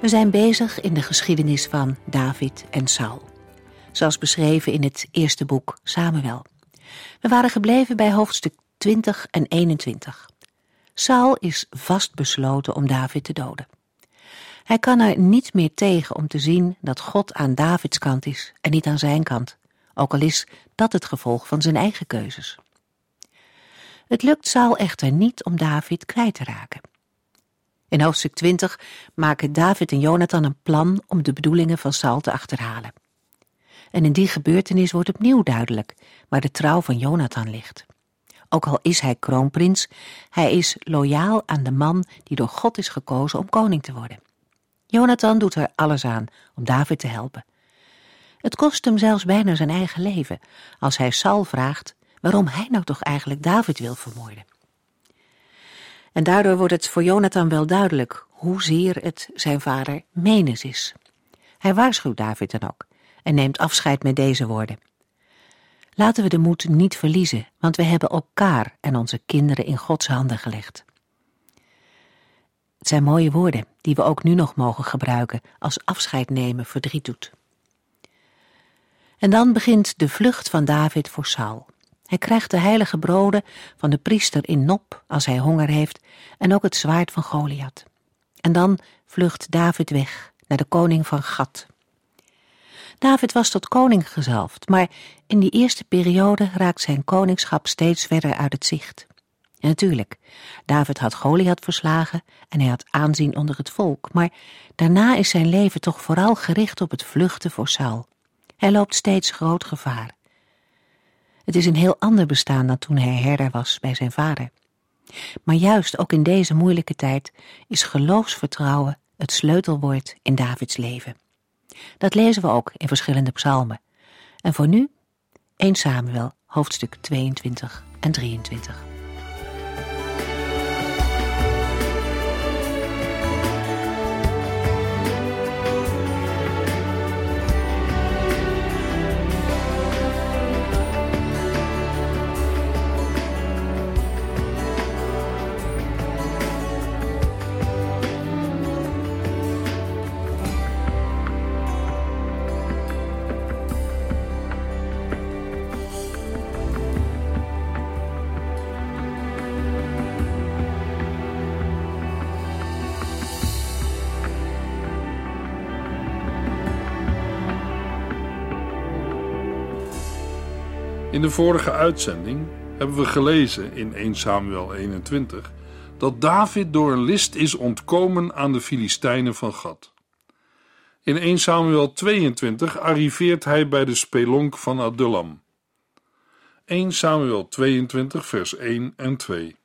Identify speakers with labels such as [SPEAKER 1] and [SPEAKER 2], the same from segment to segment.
[SPEAKER 1] We zijn bezig in de geschiedenis van David en Saul, zoals beschreven in het eerste boek Samuel. We waren gebleven bij hoofdstuk 20 en 21. Saul is vastbesloten om David te doden. Hij kan er niet meer tegen om te zien dat God aan Davids kant is en niet aan zijn kant, ook al is dat het gevolg van zijn eigen keuzes. Het lukt Saul echter niet om David kwijt te raken. In hoofdstuk 20 maken David en Jonathan een plan om de bedoelingen van Saul te achterhalen. En in die gebeurtenis wordt opnieuw duidelijk waar de trouw van Jonathan ligt. Ook al is hij kroonprins, hij is loyaal aan de man die door God is gekozen om koning te worden. Jonathan doet er alles aan om David te helpen. Het kost hem zelfs bijna zijn eigen leven als hij Saul vraagt waarom hij nou toch eigenlijk David wil vermoorden. En daardoor wordt het voor Jonathan wel duidelijk hoezeer het zijn vader Menes is. Hij waarschuwt David dan ook en neemt afscheid met deze woorden. Laten we de moed niet verliezen, want we hebben elkaar en onze kinderen in Gods handen gelegd. Het zijn mooie woorden die we ook nu nog mogen gebruiken als afscheid nemen verdriet doet. En dan begint de vlucht van David voor Saul. Hij krijgt de heilige broden van de priester in Nop als hij honger heeft en ook het zwaard van Goliath. En dan vlucht David weg naar de koning van Gad. David was tot koning gezalfd, maar in die eerste periode raakt zijn koningschap steeds verder uit het zicht. Natuurlijk, David had Goliath verslagen en hij had aanzien onder het volk, maar daarna is zijn leven toch vooral gericht op het vluchten voor Saul. Hij loopt steeds groot gevaar. Het is een heel ander bestaan dan toen hij herder was bij zijn vader. Maar juist ook in deze moeilijke tijd is geloofsvertrouwen het sleutelwoord in Davids leven. Dat lezen we ook in verschillende psalmen. En voor nu 1 Samuel, hoofdstuk 22 en 23.
[SPEAKER 2] In de vorige uitzending hebben we gelezen in 1 Samuel 21 dat David door een list is ontkomen aan de Filistijnen van Gad. In 1 Samuel 22 arriveert hij bij de spelonk van Adullam. 1 Samuel 22 vers 1 en 2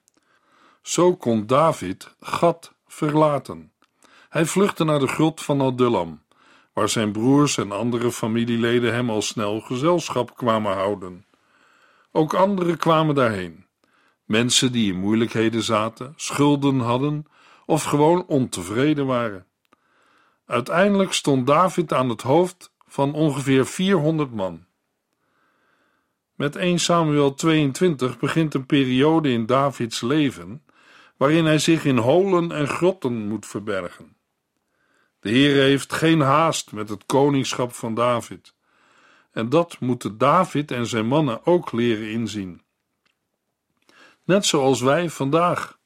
[SPEAKER 2] Zo kon David Gad verlaten. Hij vluchtte naar de grot van Adullam, waar zijn broers en andere familieleden hem al snel gezelschap kwamen houden. Ook anderen kwamen daarheen. Mensen die in moeilijkheden zaten, schulden hadden of gewoon ontevreden waren. Uiteindelijk stond David aan het hoofd van ongeveer 400 man. Met 1 Samuel 22 begint een periode in Davids leven waarin hij zich in holen en grotten moet verbergen. De Heer heeft geen haast met het koningschap van David. En dat moeten David en zijn mannen ook leren inzien. Net zoals wij vandaag.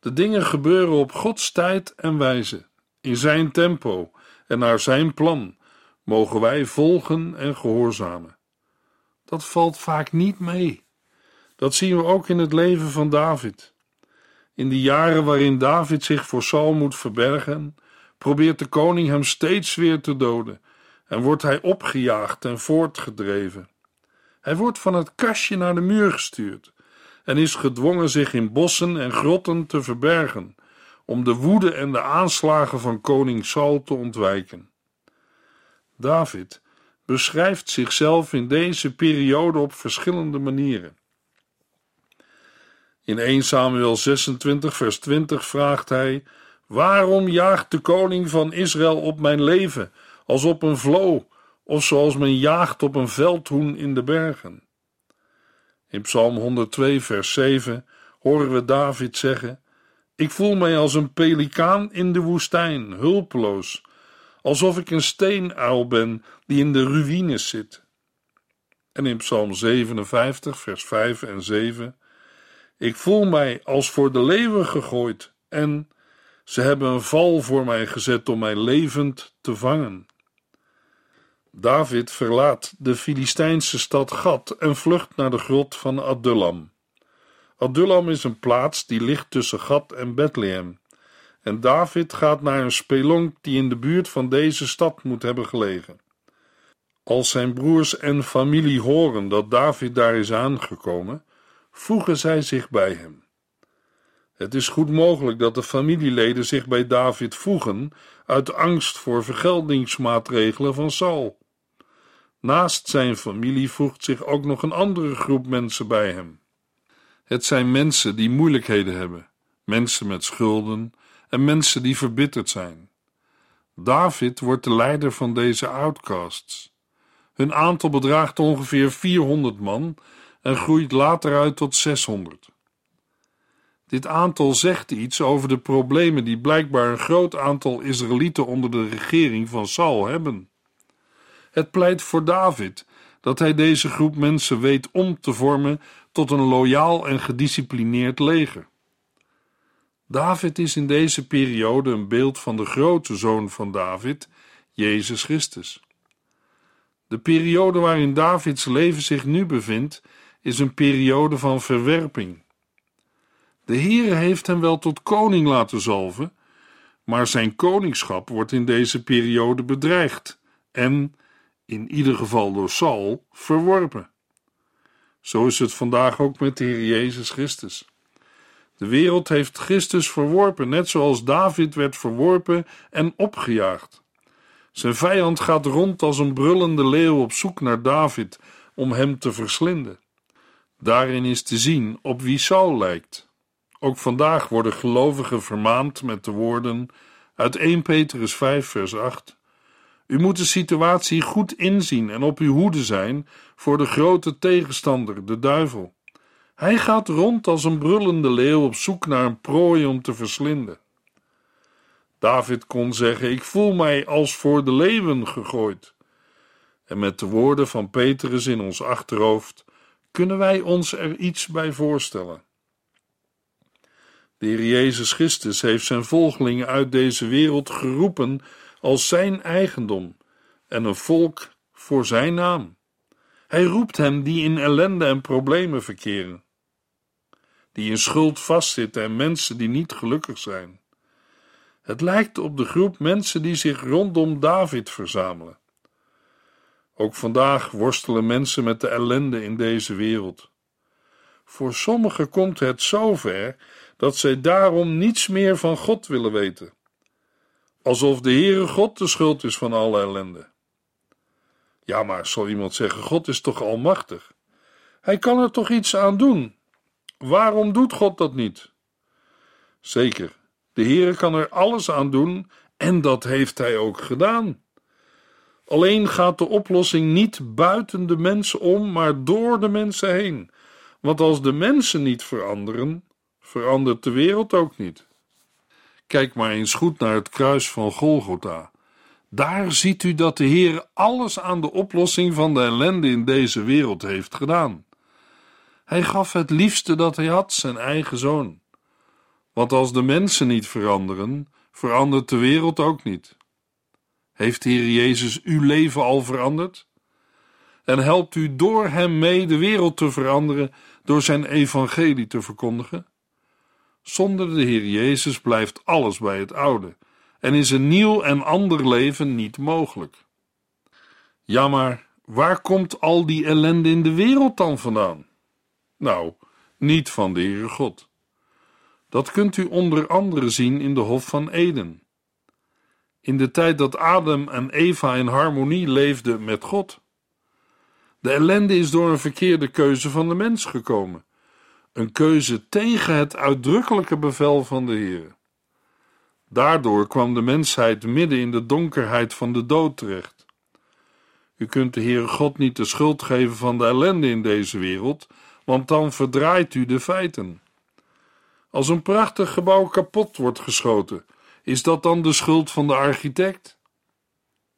[SPEAKER 2] De dingen gebeuren op Gods tijd en wijze, in zijn tempo en naar zijn plan, mogen wij volgen en gehoorzamen. Dat valt vaak niet mee. Dat zien we ook in het leven van David. In de jaren waarin David zich voor Saul moet verbergen, probeert de koning hem steeds weer te doden en wordt hij opgejaagd en voortgedreven. Hij wordt van het kastje naar de muur gestuurd en is gedwongen zich in bossen en grotten te verbergen, om de woede en de aanslagen van koning Saul te ontwijken. David beschrijft zichzelf in deze periode op verschillende manieren. In 1 Samuel 26, vers 20 vraagt hij: Waarom jaagt de koning van Israël op mijn leven, als op een vlo, of zoals men jaagt op een veldhoen in de bergen? In Psalm 102, vers 7 horen we David zeggen: Ik voel mij als een pelikaan in de woestijn, hulpeloos, alsof ik een steenuil ben die in de ruïnes zit. En in Psalm 57, vers 5 en 7: Ik voel mij als voor de leeuwen gegooid en ze hebben een val voor mij gezet om mij levend te vangen. David verlaat de Filistijnse stad Gad en vlucht naar de grot van Adullam. Adullam is een plaats die ligt tussen Gad en Bethlehem. En David gaat naar een spelonk die in de buurt van deze stad moet hebben gelegen. Als zijn broers en familie horen dat David daar is aangekomen, voegen zij zich bij hem. Het is goed mogelijk dat de familieleden zich bij David voegen uit angst voor vergeldingsmaatregelen van Saul. Naast zijn familie voegt zich ook nog een andere groep mensen bij hem. Het zijn mensen die moeilijkheden hebben, mensen met schulden en mensen die verbitterd zijn. David wordt de leider van deze outcasts. Hun aantal bedraagt ongeveer 400 man en groeit later uit tot 600. Dit aantal zegt iets over de problemen die blijkbaar een groot aantal Israëlieten onder de regering van Saul hebben. Het pleit voor David dat hij deze groep mensen weet om te vormen tot een loyaal en gedisciplineerd leger. David is in deze periode een beeld van de grote zoon van David, Jezus Christus. De periode waarin Davids leven zich nu bevindt, is een periode van verwerping. De Heere heeft hem wel tot koning laten zalven, maar zijn koningschap wordt in deze periode bedreigd en, in ieder geval door Saul, verworpen. Zo is het vandaag ook met de Heer Jezus Christus. De wereld heeft Christus verworpen, net zoals David werd verworpen en opgejaagd. Zijn vijand gaat rond als een brullende leeuw op zoek naar David om hem te verslinden. Daarin is te zien op wie Saul lijkt. Ook vandaag worden gelovigen vermaand met de woorden uit 1 Petrus 5, vers 8. U moet de situatie goed inzien en op uw hoede zijn voor de grote tegenstander, de duivel. Hij gaat rond als een brullende leeuw op zoek naar een prooi om te verslinden. David kon zeggen: Ik voel mij als voor de leeuwen gegooid. En met de woorden van Petrus in ons achterhoofd kunnen wij ons er iets bij voorstellen. De Heer Jezus Christus heeft zijn volgelingen uit deze wereld geroepen als zijn eigendom en een volk voor zijn naam. Hij roept hen die in ellende en problemen verkeren, die in schuld vastzitten en mensen die niet gelukkig zijn. Het lijkt op de groep mensen die zich rondom David verzamelen. Ook vandaag worstelen mensen met de ellende in deze wereld. Voor sommigen komt het zover dat zij daarom niets meer van God willen weten. Alsof de Heere God de schuld is van alle ellende. Ja, maar zal iemand zeggen: God is toch almachtig? Hij kan er toch iets aan doen? Waarom doet God dat niet? Zeker, de Heere kan er alles aan doen en dat heeft hij ook gedaan. Alleen gaat de oplossing niet buiten de mensen om, maar door de mensen heen. Want als de mensen niet veranderen, verandert de wereld ook niet. Kijk maar eens goed naar het kruis van Golgotha. Daar ziet u dat de Heer alles aan de oplossing van de ellende in deze wereld heeft gedaan. Hij gaf het liefste dat hij had, zijn eigen zoon. Want als de mensen niet veranderen, verandert de wereld ook niet. Heeft de Heer Jezus uw leven al veranderd? En helpt u door hem mee de wereld te veranderen door zijn evangelie te verkondigen? Zonder de Heer Jezus blijft alles bij het oude en is een nieuw en ander leven niet mogelijk. Ja, maar waar komt al die ellende in de wereld dan vandaan? Nou, niet van de Heere God. Dat kunt u onder andere zien in de Hof van Eden. In de tijd dat Adam en Eva in harmonie leefden met God. De ellende is door een verkeerde keuze van de mens gekomen. Een keuze tegen het uitdrukkelijke bevel van de Heer. Daardoor kwam de mensheid midden in de donkerheid van de dood terecht. U kunt de Heere God niet de schuld geven van de ellende in deze wereld, want dan verdraait u de feiten. Als een prachtig gebouw kapot wordt geschoten, is dat dan de schuld van de architect?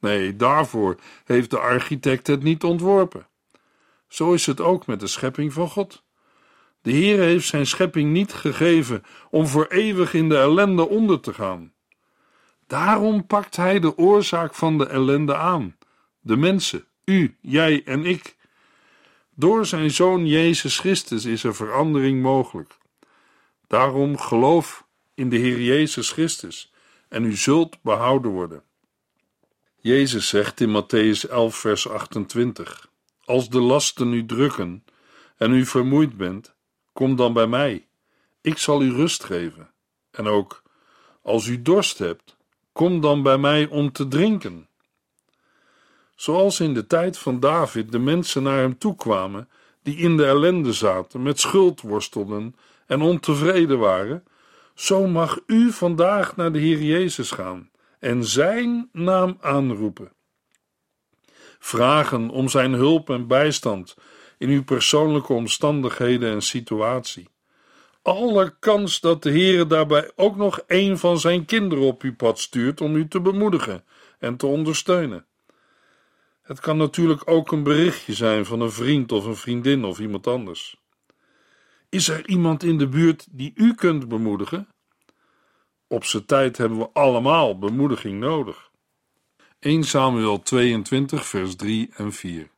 [SPEAKER 2] Nee, daarvoor heeft de architect het niet ontworpen. Zo is het ook met de schepping van God. De Heer heeft zijn schepping niet gegeven om voor eeuwig in de ellende onder te gaan. Daarom pakt hij de oorzaak van de ellende aan: de mensen, u, jij en ik. Door zijn zoon Jezus Christus is er verandering mogelijk. Daarom geloof in de Heer Jezus Christus en u zult behouden worden. Jezus zegt in Matthäus 11, vers 28: Als de lasten u drukken en u vermoeid bent, kom dan bij mij. Ik zal u rust geven. En ook, als u dorst hebt, kom dan bij mij om te drinken. Zoals in de tijd van David de mensen naar hem toe kwamen die in de ellende zaten, met schuld worstelden en ontevreden waren, zo mag u vandaag naar de Heer Jezus gaan en zijn naam aanroepen. Vragen om zijn hulp en bijstand in uw persoonlijke omstandigheden en situatie. Alle kans dat de Heer daarbij ook nog een van zijn kinderen op uw pad stuurt om u te bemoedigen en te ondersteunen. Het kan natuurlijk ook een berichtje zijn van een vriend of een vriendin of iemand anders. Is er iemand in de buurt die u kunt bemoedigen? Op zijn tijd hebben we allemaal bemoediging nodig. 1 Samuel 22, vers 3 en 4.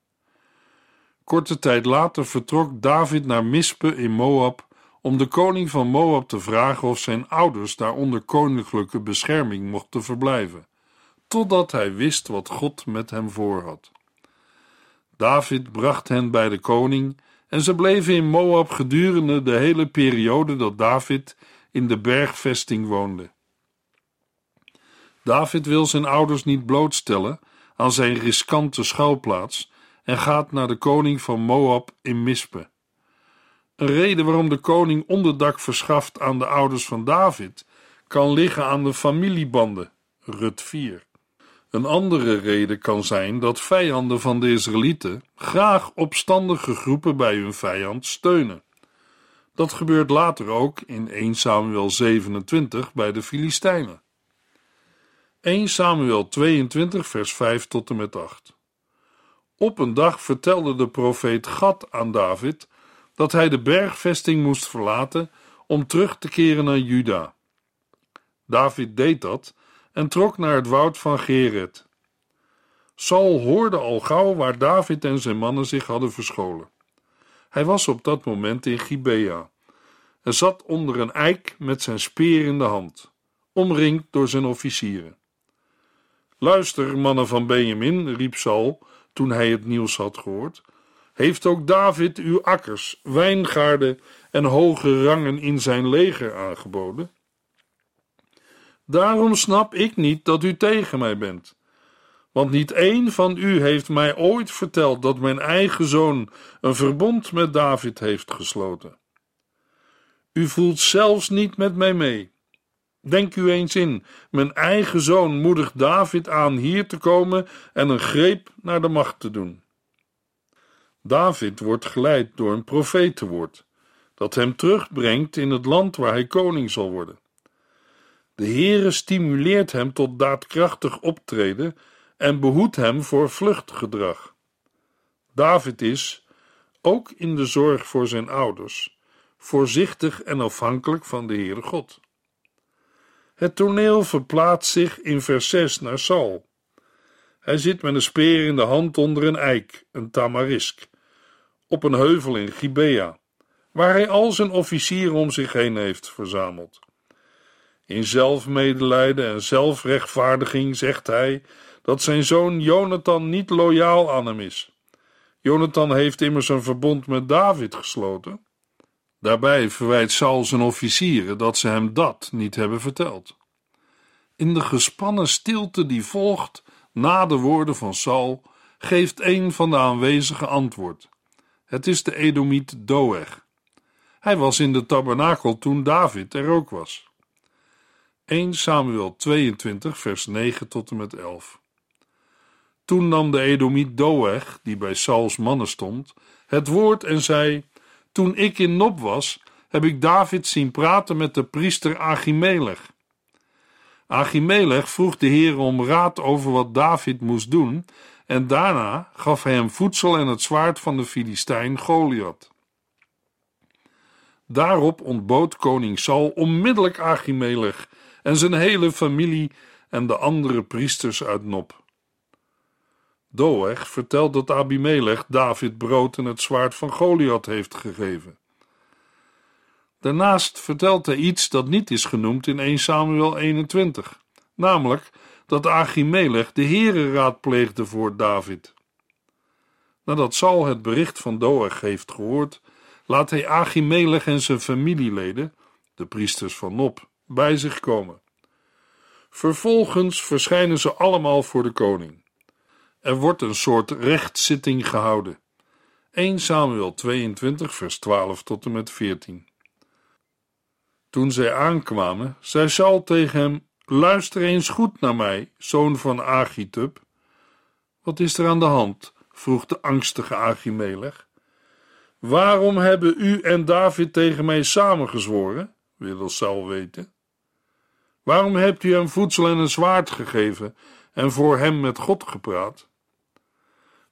[SPEAKER 2] Korte tijd later vertrok David naar Mispe in Moab om de koning van Moab te vragen of zijn ouders daar onder koninklijke bescherming mochten verblijven, totdat hij wist wat God met hem voorhad. David bracht hen bij de koning en ze bleven in Moab gedurende de hele periode dat David in de bergvesting woonde. David wil zijn ouders niet blootstellen aan zijn riskante schuilplaats en gaat naar de koning van Moab in Mispe. Een reden waarom de koning onderdak verschaft aan de ouders van David kan liggen aan de familiebanden, Rut 4. Een andere reden kan zijn dat vijanden van de Israëlieten graag opstandige groepen bij hun vijand steunen. Dat gebeurt later ook in 1 Samuel 27 bij de Filistijnen. 1 Samuel 22 vers 5 tot en met 8. Op een dag vertelde de profeet Gad aan David dat hij de bergvesting moest verlaten om terug te keren naar Juda. David deed dat en trok naar het woud van Geret. Saul hoorde al gauw waar David en zijn mannen zich hadden verscholen. Hij was op dat moment in Gibea en zat onder een eik met zijn speer in de hand, omringd door zijn officieren. Luister, mannen van Benjamin, riep Saul toen hij het nieuws had gehoord. Heeft ook David uw akkers, wijngaarden en hoge rangen in zijn leger aangeboden? Daarom snap ik niet dat u tegen mij bent. Want niet één van u heeft mij ooit verteld dat mijn eigen zoon een verbond met David heeft gesloten. U voelt zelfs niet met mij mee. Denk u eens in, mijn eigen zoon moedigt David aan hier te komen en een greep naar de macht te doen. David wordt geleid door een profetenwoord, dat hem terugbrengt in het land waar hij koning zal worden. De Heere stimuleert hem tot daadkrachtig optreden en behoedt hem voor vluchtgedrag. David is, ook in de zorg voor zijn ouders, voorzichtig en afhankelijk van de Heere God. Het toneel verplaatst zich in vers 6 naar Saul. Hij zit met een speer in de hand onder een eik, een tamarisk, op een heuvel in Gibea, waar hij al zijn officieren om zich heen heeft verzameld. In zelfmedelijden en zelfrechtvaardiging zegt hij dat zijn zoon Jonathan niet loyaal aan hem is. Jonathan heeft immers een verbond met David gesloten. Daarbij verwijt Saul zijn officieren dat ze hem dat niet hebben verteld. In de gespannen stilte die volgt na de woorden van Saul, geeft een van de aanwezigen antwoord. Het is de Edomiet Doeg. Hij was in de tabernakel toen David er ook was. 1 Samuel 22, vers 9 tot en met 11. Toen nam de Edomiet Doeg, die bij Sauls mannen stond, het woord en zei: Toen ik in Nob was, heb ik David zien praten met de priester Achimelech. Achimelech vroeg de Heer om raad over wat David moest doen, en daarna gaf hij hem voedsel en het zwaard van de Filistijn Goliath. Daarop ontbood koning Saul onmiddellijk Achimelech en zijn hele familie en de andere priesters uit Nob. Doeg vertelt dat Abimelech David brood en het zwaard van Goliath heeft gegeven. Daarnaast vertelt hij iets dat niet is genoemd in 1 Samuel 21, namelijk dat Achimelech de Heere raadpleegde voor David. Nadat Saul het bericht van Doeg heeft gehoord, laat hij Achimelech en zijn familieleden, de priesters van Nob, bij zich komen. Vervolgens verschijnen ze allemaal voor de koning. Er wordt een soort rechtszitting gehouden. 1 Samuel 22, vers 12 tot en met 14. Toen zij aankwamen, zei Saul tegen hem: Luister eens goed naar mij, zoon van Agitub. Wat is er aan de hand? vroeg de angstige Achimelech. Waarom hebben u en David tegen mij samengezworen? wilde Saul weten. Waarom hebt u hem voedsel en een zwaard gegeven en voor hem met God gepraat?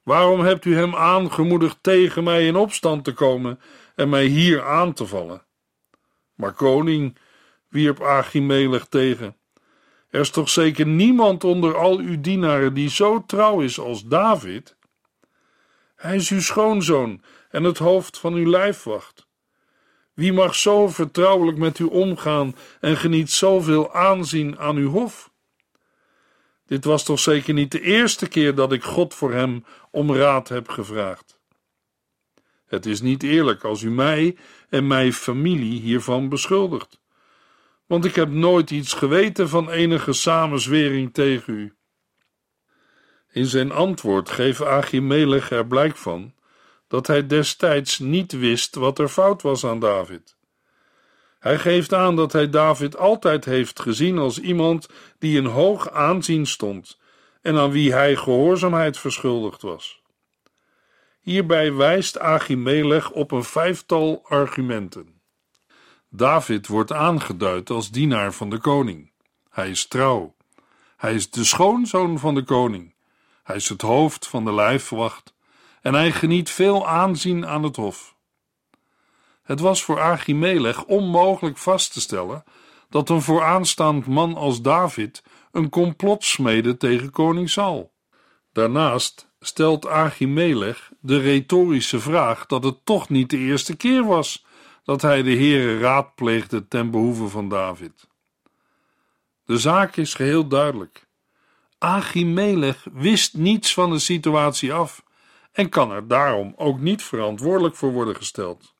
[SPEAKER 2] Waarom hebt u hem aangemoedigd tegen mij in opstand te komen en mij hier aan te vallen? Maar koning, wierp Achimelech tegen, er is toch zeker niemand onder al uw dienaren die zo trouw is als David? Hij is uw schoonzoon en het hoofd van uw lijfwacht. Wie mag zo vertrouwelijk met u omgaan en geniet zoveel aanzien aan uw hof? Dit was toch zeker niet de eerste keer dat ik God voor hem om raad heb gevraagd. Het is niet eerlijk als u mij en mijn familie hiervan beschuldigt, want ik heb nooit iets geweten van enige samenzwering tegen u. In zijn antwoord geeft Achimelech er blijk van dat hij destijds niet wist wat er fout was aan David. Hij geeft aan dat hij David altijd heeft gezien als iemand die een hoog aanzien stond en aan wie hij gehoorzaamheid verschuldigd was. Hierbij wijst Achimelech op een vijftal argumenten. David wordt aangeduid als dienaar van de koning. Hij is trouw. Hij is de schoonzoon van de koning. Hij is het hoofd van de lijfwacht en hij geniet veel aanzien aan het hof. Het was voor Achimelech onmogelijk vast te stellen dat een vooraanstaand man als David een complot smedde tegen koning Saul. Daarnaast stelt Achimelech de retorische vraag dat het toch niet de eerste keer was dat hij de Heere raadpleegde ten behoeve van David. De zaak is geheel duidelijk. Achimelech wist niets van de situatie af en kan er daarom ook niet verantwoordelijk voor worden gesteld.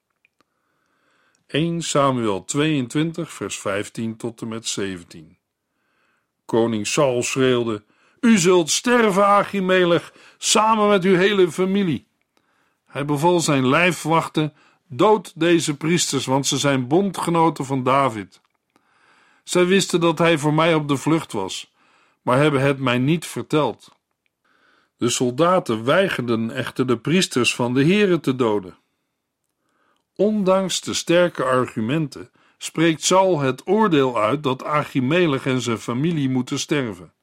[SPEAKER 2] 1 Samuel 22, vers 15 tot en met 17. Koning Saul schreeuwde: U zult sterven, Achimelech, samen met uw hele familie. Hij beval zijn lijfwachten: Dood deze priesters, want ze zijn bondgenoten van David. Zij wisten dat hij voor mij op de vlucht was, maar hebben het mij niet verteld. De soldaten weigerden echter de priesters van de Here te doden. Ondanks de sterke argumenten spreekt Saul het oordeel uit dat Achimelech en zijn familie moeten sterven.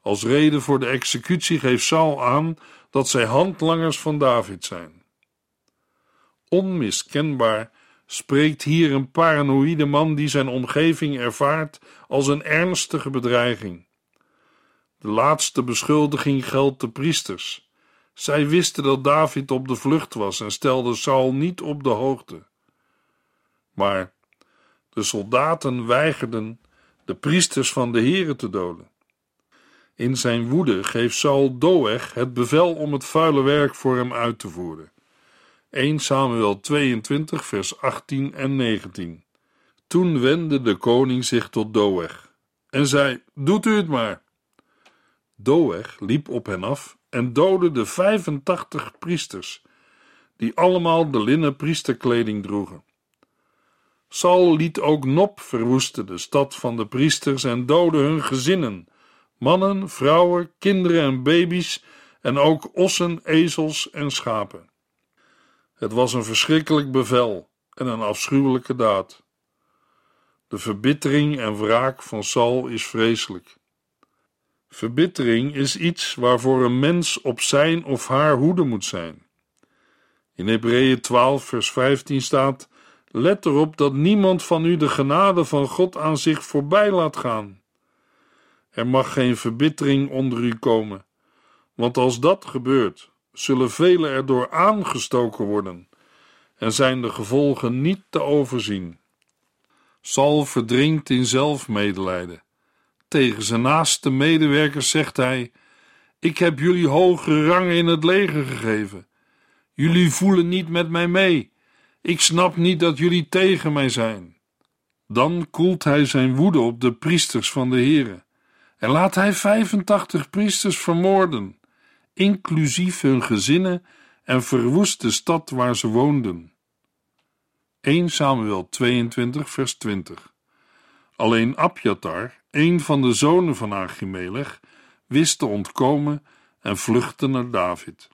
[SPEAKER 2] Als reden voor de executie geeft Saul aan dat zij handlangers van David zijn. Onmiskenbaar spreekt hier een paranoïde man die zijn omgeving ervaart als een ernstige bedreiging. De laatste beschuldiging geldt de priesters. Zij wisten dat David op de vlucht was en stelden Saul niet op de hoogte. Maar de soldaten weigerden de priesters van de Here te doden. In zijn woede geeft Saul Doeg het bevel om het vuile werk voor hem uit te voeren. 1 Samuel 22, vers 18 en 19. Toen wendde de koning zich tot Doeg en zei: Doet u het maar. Doeg liep op hen af en doodde de 85 priesters, die allemaal de linnen priesterkleding droegen. Saul liet ook Nop verwoesten, de stad van de priesters, en doodde hun gezinnen, mannen, vrouwen, kinderen en baby's, en ook ossen, ezels en schapen. Het was een verschrikkelijk bevel en een afschuwelijke daad. De verbittering en wraak van Saul is vreselijk. Verbittering is iets waarvoor een mens op zijn of haar hoede moet zijn. In Hebreeën 12, vers 15 staat: Let erop dat niemand van u de genade van God aan zich voorbij laat gaan. Er mag geen verbittering onder u komen, want als dat gebeurt, zullen velen erdoor aangestoken worden en zijn de gevolgen niet te overzien. Sal verdrinkt in zelfmedelijden. Tegen zijn naaste medewerkers zegt hij: Ik heb jullie hoge rangen in het leger gegeven. Jullie voelen niet met mij mee. Ik snap niet dat jullie tegen mij zijn. Dan koelt hij zijn woede op de priesters van de Here en laat hij 85 priesters vermoorden, inclusief hun gezinnen en verwoest de stad waar ze woonden. 1 Samuel 22 vers 20 Alleen Abjatar, een van de zonen van Achimelech, wist te ontkomen en vluchtte naar David.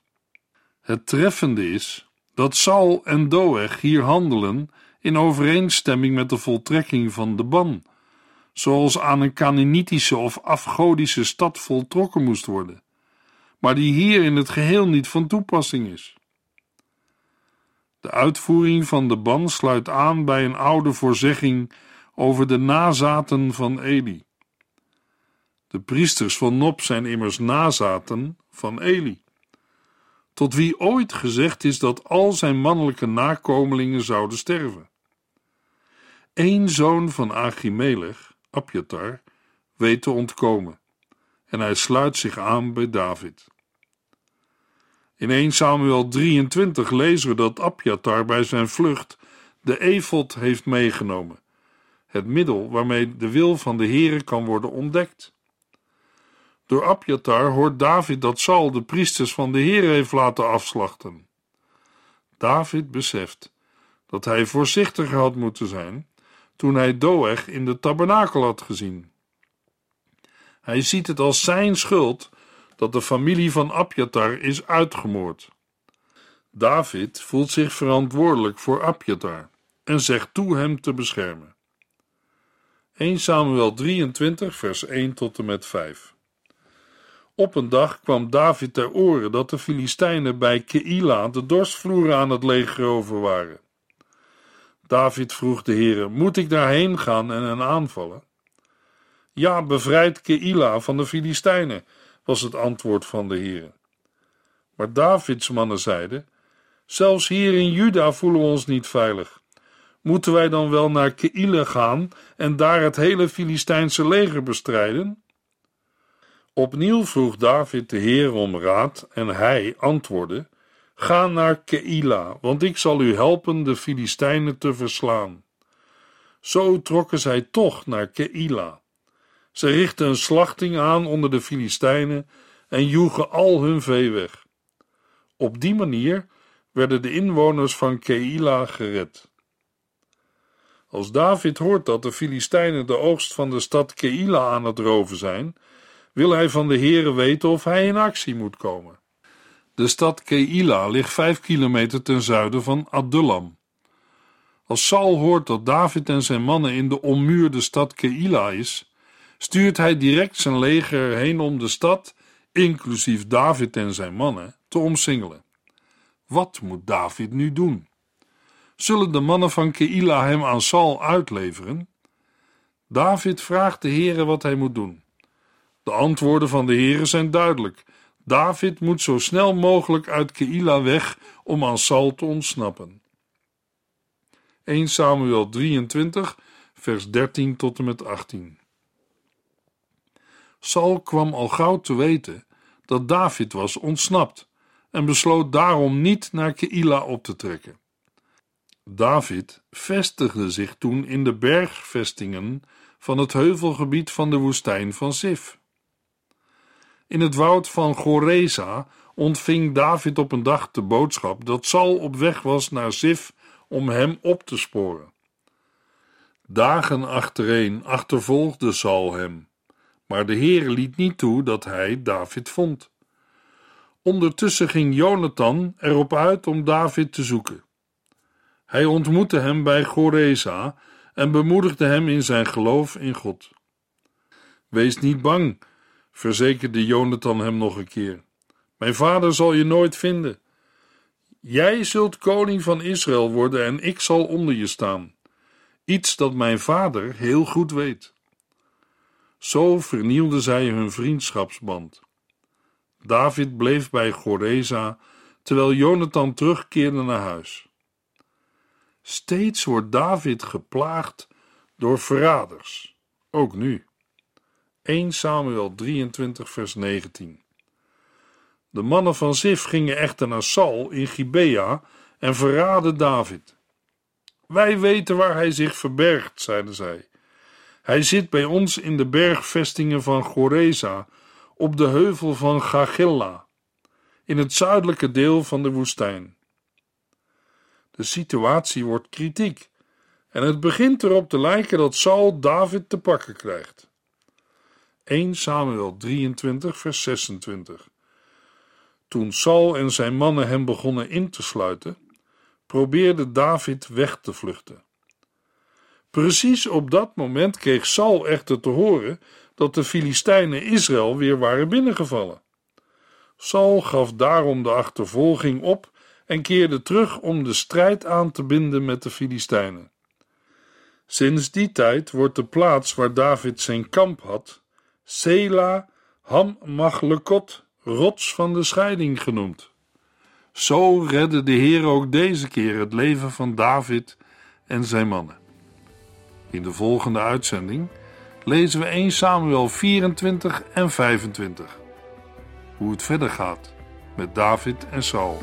[SPEAKER 2] Het treffende is dat Saul en Doeg hier handelen in overeenstemming met de voltrekking van de ban, zoals aan een Canaanitische of afgodische stad voltrokken moest worden, maar die hier in het geheel niet van toepassing is. De uitvoering van de ban sluit aan bij een oude voorzegging over de nazaten van Eli. De priesters van Nop zijn immers nazaten van Eli tot wie ooit gezegd is dat al zijn mannelijke nakomelingen zouden sterven. Eén zoon van Achimelech, Abjatar, weet te ontkomen en hij sluit zich aan bij David. In 1 Samuel 23 lezen we dat Abjatar bij zijn vlucht de efot heeft meegenomen, het middel waarmee de wil van de Heere kan worden ontdekt. Door Abjatar hoort David dat Saul de priesters van de Heer heeft laten afslachten. David beseft dat hij voorzichtiger had moeten zijn toen hij Doeg in de tabernakel had gezien. Hij ziet het als zijn schuld dat de familie van Abjatar is uitgemoord. David voelt zich verantwoordelijk voor Abjatar en zegt toe hem te beschermen. 1 Samuel 23 vers 1 tot en met 5 op een dag kwam David ter oren dat de Filistijnen bij Keila de dorstvloer aan het leger over waren. David vroeg de heren, moet ik daarheen gaan en hen aanvallen? Ja, bevrijd Keila van de Filistijnen, was het antwoord van de heren. Maar Davids mannen zeiden, zelfs hier in Juda voelen we ons niet veilig. Moeten wij dan wel naar Keila gaan en daar het hele Filistijnse leger bestrijden? Opnieuw vroeg David de Heer om raad en hij antwoordde: Ga naar Keila, want ik zal u helpen de Filistijnen te verslaan. Zo trokken zij toch naar Keila. Ze richtten een slachting aan onder de Filistijnen en joegen al hun vee weg. Op die manier werden de inwoners van Keila gered. Als David hoort dat de Filistijnen de oogst van de stad Keila aan het roven zijn, wil hij van de Heere weten of hij in actie moet komen. De stad Keila ligt vijf kilometer ten zuiden van Adullam. Als Saul hoort dat David en zijn mannen in de ommuurde stad Keila is, stuurt hij direct zijn leger heen om de stad, inclusief David en zijn mannen, te omsingelen. Wat moet David nu doen? Zullen de mannen van Keila hem aan Saul uitleveren? David vraagt de Heere wat hij moet doen. De antwoorden van de heren zijn duidelijk. David moet zo snel mogelijk uit Keila weg om aan Saul te ontsnappen. 1 Samuel 23, vers 13 tot en met 18. Saul kwam al gauw te weten dat David was ontsnapt en besloot daarom niet naar Keila op te trekken. David vestigde zich toen in de bergvestingen van het heuvelgebied van de woestijn van Sif. In het woud van Goreza ontving David op een dag de boodschap dat Saul op weg was naar Sif om hem op te sporen. Dagen achtereen achtervolgde Saul hem, maar de Heer liet niet toe dat hij David vond. Ondertussen ging Jonathan erop uit om David te zoeken. Hij ontmoette hem bij Goreza en bemoedigde hem in zijn geloof in God. Wees niet bang, verzekerde Jonathan hem nog een keer. Mijn vader zal je nooit vinden. Jij zult koning van Israël worden en ik zal onder je staan. Iets dat mijn vader heel goed weet. Zo vernielden zij hun vriendschapsband. David bleef bij Goreza, terwijl Jonathan terugkeerde naar huis. Steeds wordt David geplaagd door verraders, ook nu. 1 Samuel 23, vers 19. De mannen van Zif gingen echter naar Saul in Gibea en verraden David. Wij weten waar hij zich verbergt, zeiden zij. Hij zit bij ons in de bergvestingen van Goreza, op de heuvel van Gagilla, in het zuidelijke deel van de woestijn. De situatie wordt kritiek en het begint erop te lijken dat Saul David te pakken krijgt. 1 Samuel 23, vers 26. Toen Saul en zijn mannen hem begonnen in te sluiten, probeerde David weg te vluchten. Precies op dat moment kreeg Saul echter te horen dat de Filistijnen Israël weer waren binnengevallen. Saul gaf daarom de achtervolging op en keerde terug om de strijd aan te binden met de Filistijnen. Sinds die tijd wordt de plaats waar David zijn kamp had, Sela Ham Machlekot, rots van de scheiding genoemd. Zo redde de Heer ook deze keer het leven van David en zijn mannen. In de volgende uitzending lezen we 1 Samuel 24 en 25. Hoe het verder gaat met David en Saul.